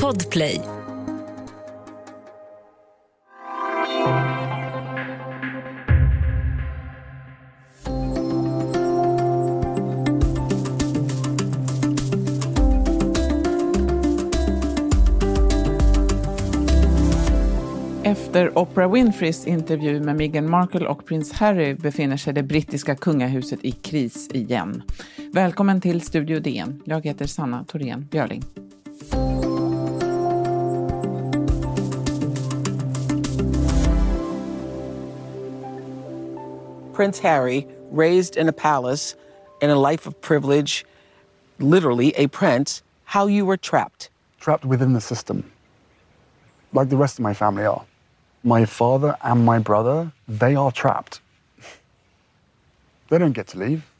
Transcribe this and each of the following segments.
Podplay. Efter Oprah Winfreys intervju med Meghan Markle och prins Harry befinner sig det brittiska kungahuset i kris igen. Välkommen till Studio DN. Jag heter Sanna Thorén Björling. Prince Harry, raised in a palace, in a life of privilege, literally a prince, how you were trapped. Trapped within the system, like the rest of my family are. My father and my brother, they are trapped. They don't get to leave.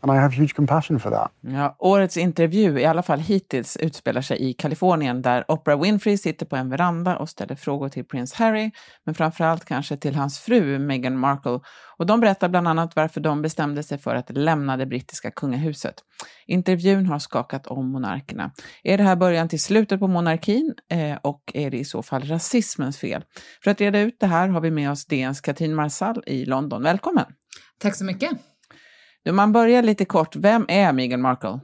And I have huge compassion for that. Ja, årets intervju, i alla fall hittills, utspelar sig i Kalifornien där Oprah Winfrey sitter på en veranda och ställer frågor till prins Harry, men framförallt kanske till hans fru Meghan Markle. Och de berättar bland annat varför de bestämde sig för att lämna det brittiska kungahuset. Intervjun har skakat om monarkerna. Är det här början till slutet på monarkin eh, och är det i så fall rasismens fel? För att reda ut det här har vi med oss DNs Katrin Marsall i London. Välkommen! Tack så mycket. Man börjar lite kort. Vem är Meghan Markle?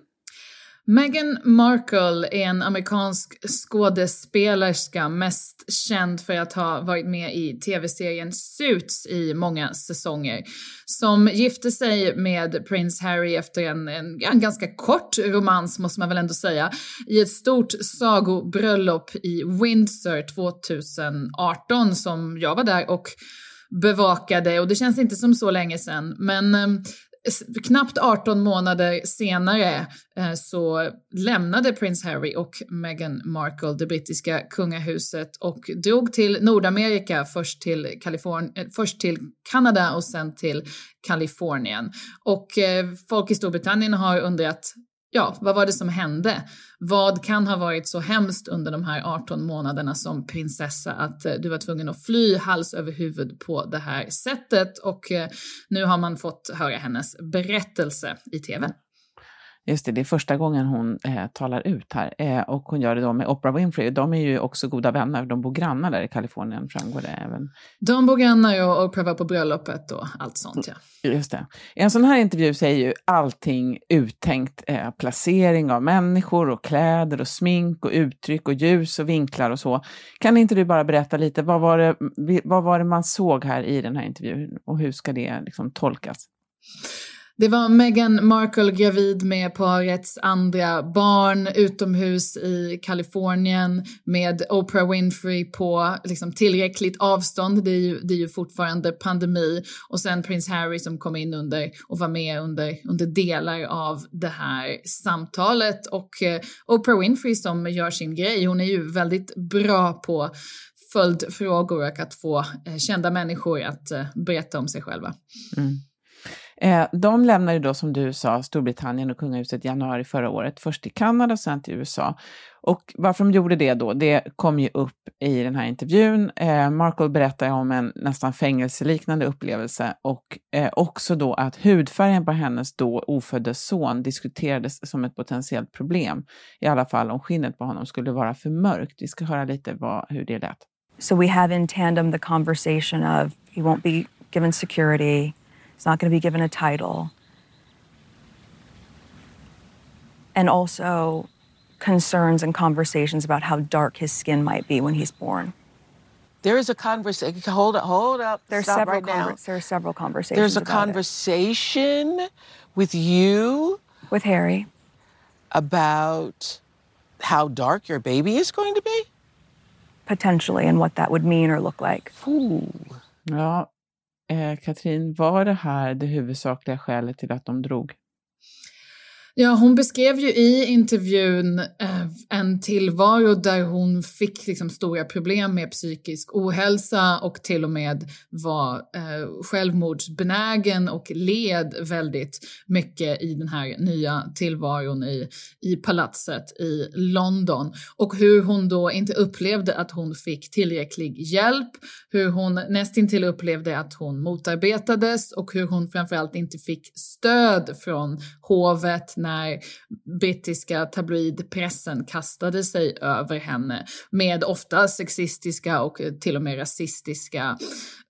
Meghan Markle är en amerikansk skådespelerska, mest känd för att ha varit med i tv-serien Suits i många säsonger. Som gifte sig med prins Harry efter en, en, en ganska kort romans, måste man väl ändå säga, i ett stort sagobröllop i Windsor 2018 som jag var där och bevakade och det känns inte som så länge sedan. Men ehm, knappt 18 månader senare eh, så lämnade prins Harry och Meghan Markle det brittiska kungahuset och drog till Nordamerika, först till, Kaliforn eh, först till Kanada och sen till Kalifornien. Och eh, folk i Storbritannien har undrat ja, vad var det som hände? Vad kan ha varit så hemskt under de här 18 månaderna som prinsessa att eh, du var tvungen att fly hals över huvud på det här sättet? Och eh, nu har man fått höra hennes berättelse i tv. Just det, det är första gången hon eh, talar ut här. Eh, och hon gör det då med Oprah Winfrey. De är ju också goda vänner, de bor grannar där i Kalifornien, framgår det även. De bor grannar och Oprah var på bröllopet och allt sånt, ja. Just det. I en sån här intervju så är ju allting uttänkt. Eh, placering av människor och kläder och smink och uttryck och ljus och vinklar och så. Kan inte du bara berätta lite, vad var det, vad var det man såg här i den här intervjun och hur ska det liksom tolkas? Det var Meghan Markle gravid med parets andra barn utomhus i Kalifornien med Oprah Winfrey på liksom tillräckligt avstånd. Det är, ju, det är ju fortfarande pandemi. Och sen prins Harry som kom in under och var med under, under delar av det här samtalet. Och eh, Oprah Winfrey som gör sin grej. Hon är ju väldigt bra på följdfrågor och att få eh, kända människor att eh, berätta om sig själva. Mm. Eh, de lämnade då, som du sa, Storbritannien och kungahuset i januari förra året. Först till Kanada och sen till USA. Och varför de gjorde det då, det kom ju upp i den här intervjun. Eh, Markle berättar om en nästan fängelseliknande upplevelse och eh, också då att hudfärgen på hennes då ofödde son diskuterades som ett potentiellt problem. I alla fall om skinnet på honom skulle vara för mörkt. Vi ska höra lite vad, hur det lät. So we have in tandem the conversation of he won't be given security He's not going to be given a title. And also concerns and conversations about how dark his skin might be when he's born. There is a conversation. Hold up, hold up. There's Stop several right now. There are several conversations. There's a conversation it. with you with Harry about how dark your baby is going to be. Potentially, and what that would mean or look like. Ooh. Ja, eh, Eh, Katrin, var det här det huvudsakliga skälet till att de drog? Ja, hon beskrev ju i intervjun eh, en tillvaro där hon fick liksom stora problem med psykisk ohälsa och till och med var eh, självmordsbenägen och led väldigt mycket i den här nya tillvaron i, i palatset i London. Och hur hon då inte upplevde att hon fick tillräcklig hjälp, hur hon nästintill upplevde att hon motarbetades och hur hon framförallt inte fick stöd från hovet när brittiska tabloidpressen kastade sig över henne med ofta sexistiska och till och med rasistiska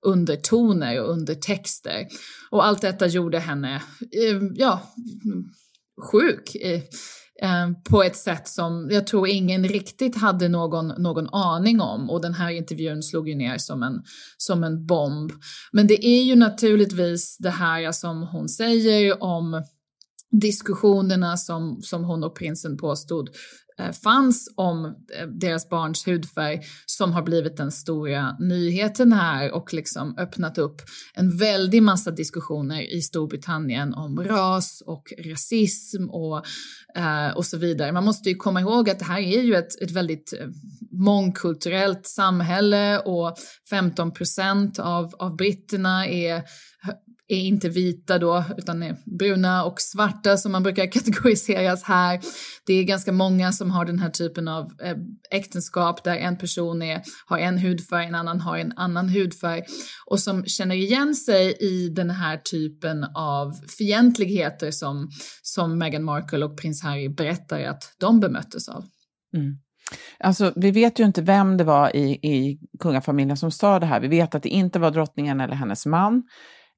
undertoner och undertexter. Och allt detta gjorde henne, eh, ja, sjuk eh, på ett sätt som jag tror ingen riktigt hade någon, någon aning om. Och den här intervjun slog ju ner som en, som en bomb. Men det är ju naturligtvis det här som hon säger om diskussionerna som, som hon och prinsen påstod eh, fanns om eh, deras barns hudfärg som har blivit den stora nyheten här och liksom öppnat upp en väldig massa diskussioner i Storbritannien om ras och rasism och, eh, och så vidare. Man måste ju komma ihåg att det här är ju ett, ett väldigt eh, mångkulturellt samhälle och 15 procent av, av britterna är är inte vita då, utan är bruna och svarta som man brukar kategoriseras här. Det är ganska många som har den här typen av eh, äktenskap där en person är, har en hudfärg, en annan har en annan hudfärg och som känner igen sig i den här typen av fientligheter som, som Meghan Markle och prins Harry berättar att de bemöttes av. Mm. Alltså, vi vet ju inte vem det var i, i kungafamiljen som sa det här. Vi vet att det inte var drottningen eller hennes man.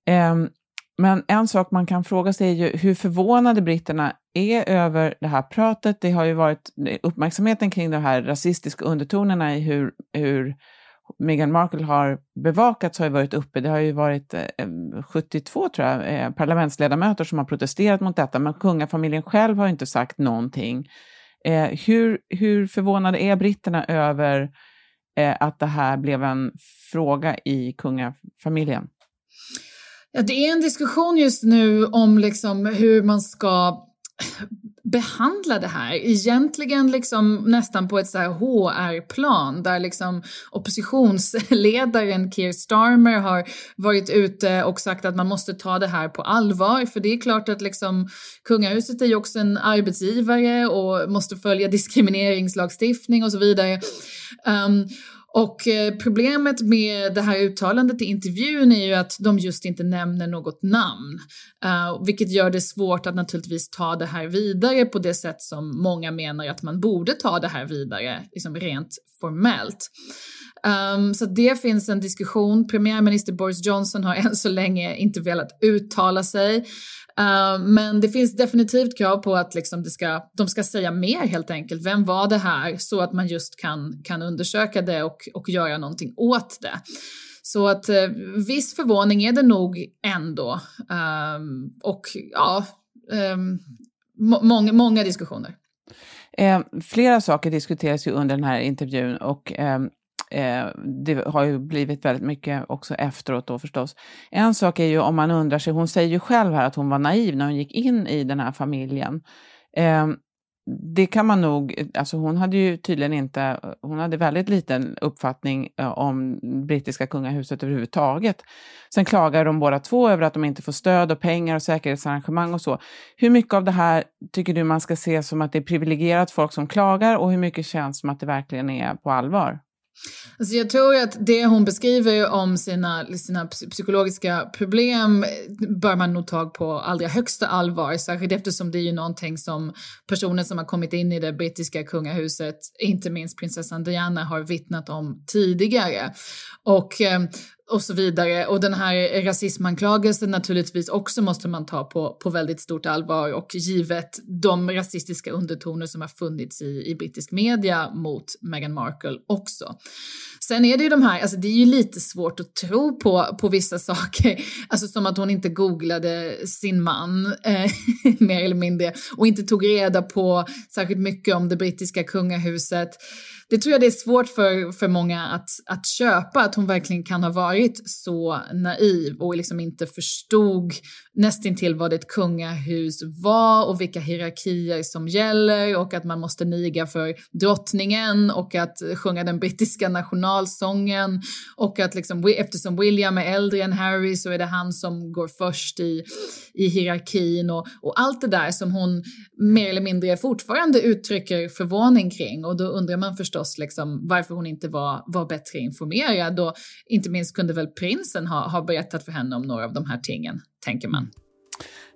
Ehm, men en sak man kan fråga sig är ju hur förvånade britterna är över det här pratet. Det har ju varit uppmärksamheten kring de här rasistiska undertonerna i hur, hur Meghan Markle har bevakats har ju varit uppe. Det har ju varit ehm, 72, tror jag, eh, parlamentsledamöter som har protesterat mot detta, men kungafamiljen själv har inte sagt någonting. Eh, hur, hur förvånade är britterna över eh, att det här blev en fråga i kungafamiljen? Ja, det är en diskussion just nu om liksom hur man ska behandla det här. Egentligen liksom nästan på ett så här HR-plan där liksom oppositionsledaren Keir Starmer har varit ute och sagt att man måste ta det här på allvar. För det är klart att liksom kungahuset är ju också en arbetsgivare och måste följa diskrimineringslagstiftning och så vidare. Um, och eh, problemet med det här uttalandet i intervjun är ju att de just inte nämner något namn, eh, vilket gör det svårt att naturligtvis ta det här vidare på det sätt som många menar att man borde ta det här vidare, liksom rent formellt. Um, så det finns en diskussion. Premiärminister Boris Johnson har än så länge inte velat uttala sig. Uh, men det finns definitivt krav på att liksom det ska, de ska säga mer helt enkelt. Vem var det här? Så att man just kan, kan undersöka det och, och göra någonting åt det. Så att eh, viss förvåning är det nog ändå. Um, och ja, um, må många, många diskussioner. Eh, flera saker diskuteras ju under den här intervjun och eh, Eh, det har ju blivit väldigt mycket också efteråt då förstås. En sak är ju om man undrar sig, hon säger ju själv här att hon var naiv när hon gick in i den här familjen. Eh, det kan man nog, alltså hon hade ju tydligen inte, hon hade väldigt liten uppfattning eh, om brittiska kungahuset överhuvudtaget. Sen klagar de båda två över att de inte får stöd och pengar och säkerhetsarrangemang och så. Hur mycket av det här tycker du man ska se som att det är privilegierat folk som klagar och hur mycket känns som att det verkligen är på allvar? Alltså jag tror att det hon beskriver om sina, sina psykologiska problem bör man nog ta på allra högsta allvar, särskilt eftersom det är ju någonting som personer som har kommit in i det brittiska kungahuset, inte minst prinsessan Diana, har vittnat om tidigare. Och eh, och så vidare. Och den här rasismanklagelsen naturligtvis också måste man ta på, på väldigt stort allvar och givet de rasistiska undertoner som har funnits i, i brittisk media mot Meghan Markle också. Sen är det ju de här, alltså det är ju lite svårt att tro på, på vissa saker, alltså som att hon inte googlade sin man eh, mer eller mindre och inte tog reda på särskilt mycket om det brittiska kungahuset det tror jag det är svårt för, för många att, att köpa, att hon verkligen kan ha varit så naiv och liksom inte förstod nästintill vad ett kungahus var och vilka hierarkier som gäller och att man måste niga för drottningen och att sjunga den brittiska nationalsången och att liksom, eftersom William är äldre än Harry så är det han som går först i, i hierarkin och, och allt det där som hon mer eller mindre fortfarande uttrycker förvåning kring. Och då undrar man förstås förstås liksom varför hon inte var, var bättre informerad och inte minst kunde väl prinsen ha, ha berättat för henne om några av de här tingen, tänker man.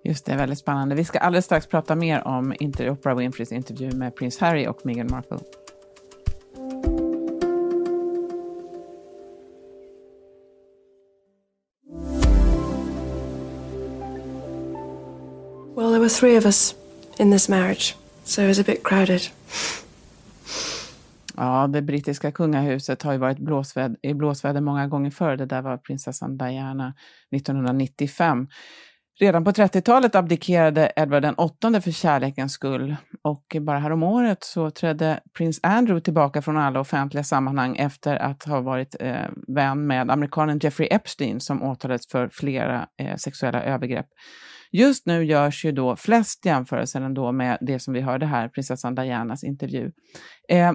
Just det, väldigt spännande. Vi ska alldeles strax prata mer om Oprah Winfreys intervju med prins Harry och Meghan Markle. Well, there were three of us in this marriage, so it was a bit crowded. Ja, det brittiska kungahuset har ju varit blåsväd i blåsväder många gånger förr. Det där var prinsessan Diana 1995. Redan på 30-talet abdikerade Edward VIII för kärlekens skull och bara häromåret så trädde prins Andrew tillbaka från alla offentliga sammanhang efter att ha varit eh, vän med amerikanen Jeffrey Epstein som åtalades för flera eh, sexuella övergrepp. Just nu görs ju då flest jämförelser ändå med det som vi hörde här, prinsessan Dianas intervju. Eh,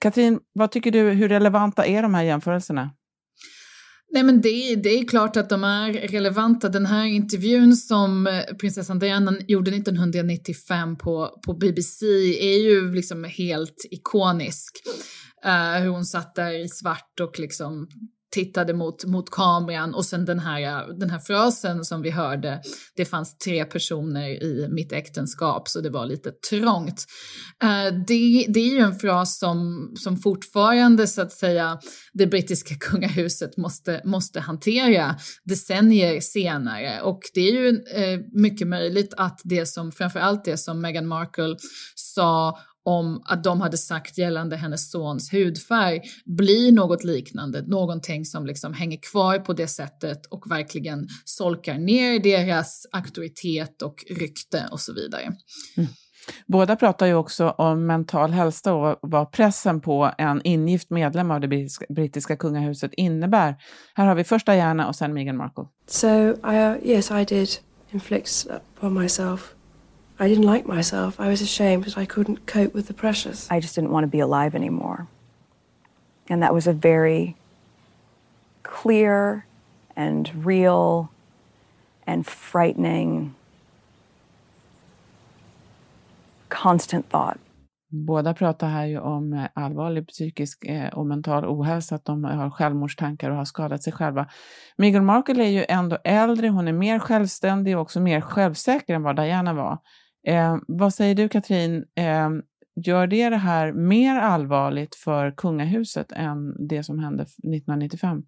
Katrin, vad tycker du, hur relevanta är de här jämförelserna? Nej men det, det är klart att de är relevanta. Den här intervjun som eh, prinsessan Diana gjorde 1995 på, på BBC är ju liksom helt ikonisk. Uh, hur hon satt där i svart och liksom tittade mot, mot kameran och sen den här, den här frasen som vi hörde, det fanns tre personer i mitt äktenskap så det var lite trångt. Eh, det, det är ju en fras som, som fortfarande så att säga det brittiska kungahuset måste, måste hantera decennier senare och det är ju eh, mycket möjligt att det som, framförallt det som Meghan Markle sa om att de hade sagt gällande hennes sons hudfärg blir något liknande, någonting som liksom hänger kvar på det sättet och verkligen solkar ner deras auktoritet och rykte och så vidare. Mm. Båda pratar ju också om mental hälsa och vad pressen på en ingift medlem av det brittiska kungahuset innebär. Här har vi först Diana och sen Meghan Markle. So, I, yes, I did inflict upon myself I didn't like myself. I was ashamed that I couldn't cope with the pressures. I just didn't want to be alive anymore. And that was a very clear and real and frightening constant thought. Båda pratar här ju om eh, allvarlig psykisk eh, och mental ohälsa, att de har självmordstankar och har skadat sig själva. Meghan Markle är ju ändå äldre, hon är mer självständig och också mer självsäker än vad Diana var. Eh, vad säger du Katrin, eh, gör det det här mer allvarligt för kungahuset än det som hände 1995?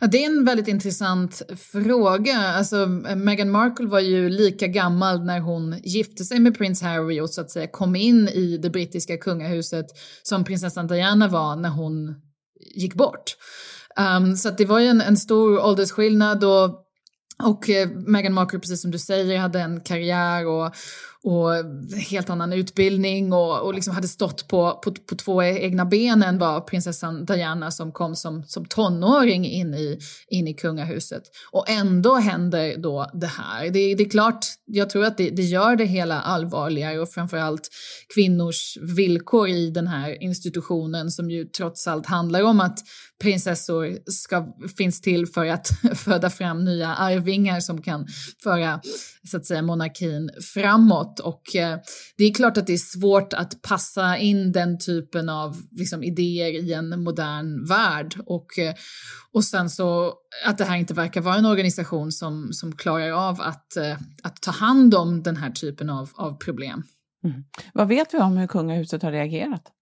Ja, det är en väldigt intressant fråga. Alltså, Meghan Markle var ju lika gammal när hon gifte sig med prins Harry och så att säga kom in i det brittiska kungahuset som prinsessan Diana var när hon gick bort. Um, så det var ju en, en stor åldersskillnad och och eh, Meghan Markle, precis som du säger, hade en karriär och, och helt annan utbildning och, och liksom hade stått på, på, på två egna ben än vad prinsessan Diana som kom som, som tonåring in i, in i kungahuset. Och ändå händer då det här. Det, det är klart, jag tror att det, det gör det hela allvarligare och framförallt kvinnors villkor i den här institutionen som ju trots allt handlar om att prinsessor ska, finns till för att föda fram nya arvingar som kan föra så att säga, monarkin framåt. Och eh, det är klart att det är svårt att passa in den typen av liksom, idéer i en modern värld. Och, eh, och sen så att det här inte verkar vara en organisation som, som klarar av att, eh, att ta hand om den här typen av, av problem. Mm. Vad vet vi om hur kungahuset har reagerat?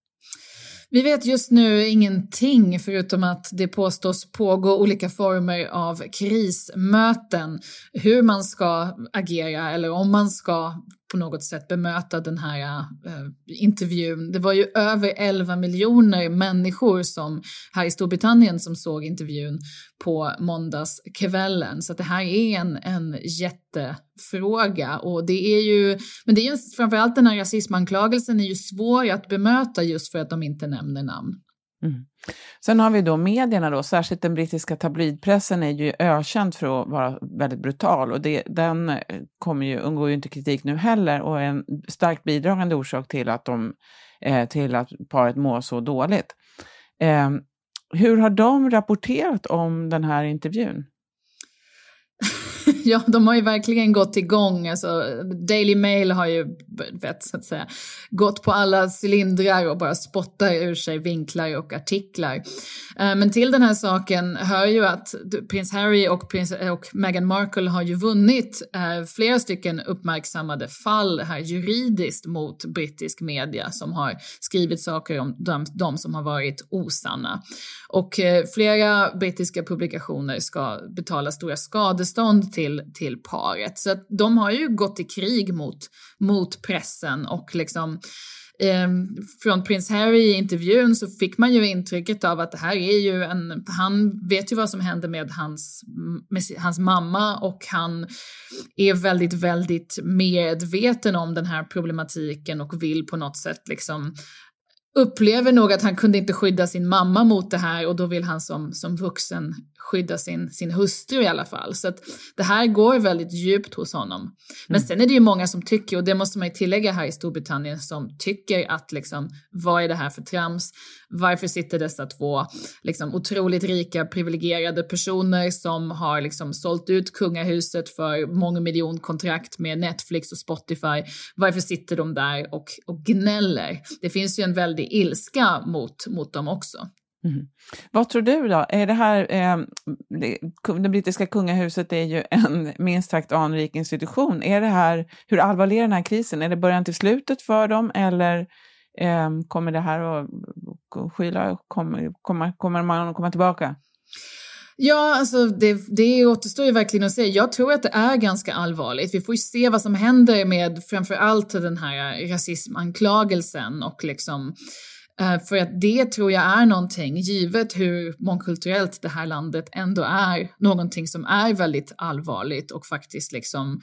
Vi vet just nu ingenting förutom att det påstås pågå olika former av krismöten. Hur man ska agera eller om man ska på något sätt bemöta den här eh, intervjun. Det var ju över 11 miljoner människor som här i Storbritannien som såg intervjun på måndagskvällen. Så det här är en, en jättefråga och det är ju, men det är ju framförallt den här rasismanklagelsen är ju svår att bemöta just för att de inte nämner namn. Mm. Sen har vi då medierna då, särskilt den brittiska tabloidpressen är ju ökänd för att vara väldigt brutal och det, den eh, kommer ju, undgår ju inte kritik nu heller och är en starkt bidragande orsak till att, de, eh, till att paret mår så dåligt. Eh, hur har de rapporterat om den här intervjun? Ja, de har ju verkligen gått igång. Alltså, Daily Mail har ju, vet, så att säga, gått på alla cylindrar och bara spottar ur sig vinklar och artiklar. Eh, men till den här saken hör ju att prins Harry och, prins, eh, och Meghan Markle har ju vunnit eh, flera stycken uppmärksammade fall här juridiskt mot brittisk media som har skrivit saker om de, de som har varit osanna. Och flera brittiska publikationer ska betala stora skadestånd till, till paret. Så att de har ju gått i krig mot, mot pressen och liksom eh, från prins Harry i intervjun så fick man ju intrycket av att det här är ju en, han vet ju vad som händer med hans, med hans mamma och han är väldigt, väldigt medveten om den här problematiken och vill på något sätt liksom upplever nog att han kunde inte skydda sin mamma mot det här och då vill han som, som vuxen skydda sin, sin hustru i alla fall. Så att det här går väldigt djupt hos honom. Men mm. sen är det ju många som tycker, och det måste man ju tillägga här i Storbritannien, som tycker att liksom, vad är det här för trams? Varför sitter dessa två liksom, otroligt rika, privilegierade personer som har liksom, sålt ut kungahuset för mångmiljonkontrakt med Netflix och Spotify, varför sitter de där och, och gnäller? Det finns ju en väldig ilska mot, mot dem också. Mm. Vad tror du då? Är det här, eh, det, det, brittiska kungahuset är ju en minst sagt anrik institution. Är det här, hur allvarlig är den här krisen? Är det början till slutet för dem eller Ehm, kommer det här att skyla? Kommer, kommer, kommer man att komma tillbaka? Ja, alltså det, det återstår ju verkligen att se. Jag tror att det är ganska allvarligt. Vi får ju se vad som händer med framför allt den här rasismanklagelsen och liksom Eh, Eh, för att det tror jag är någonting, givet hur mångkulturellt det här landet ändå är, någonting som är väldigt allvarligt och faktiskt liksom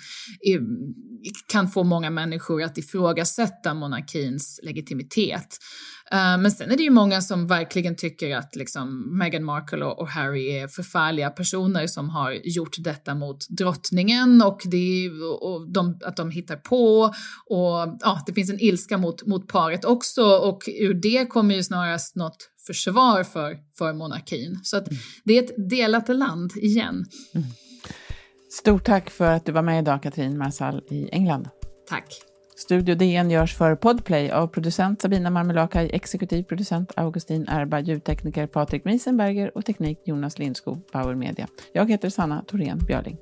kan få många människor att ifrågasätta monarkins legitimitet. Uh, men sen är det ju många som verkligen tycker att liksom Meghan Markle och, och, Harry är förfärliga personer som har gjort detta mot drottningen och, det, och de, att de hittar på. Och ja, det finns en ilska mot, mot paret också och ur det kommer ju snarast något försvar för, för monarkin. Så att mm. det är ett delat land igen. Mm. Stort tack för att du var med idag, Katrin Marsall i England. Tack. Studio DN görs för Podplay av producent Sabina Marmelakai, exekutiv producent Augustin Erba, ljudtekniker Patrik Miesenberger och teknik Jonas Lindskog, Power Media. Jag heter Sanna Thorén Björling.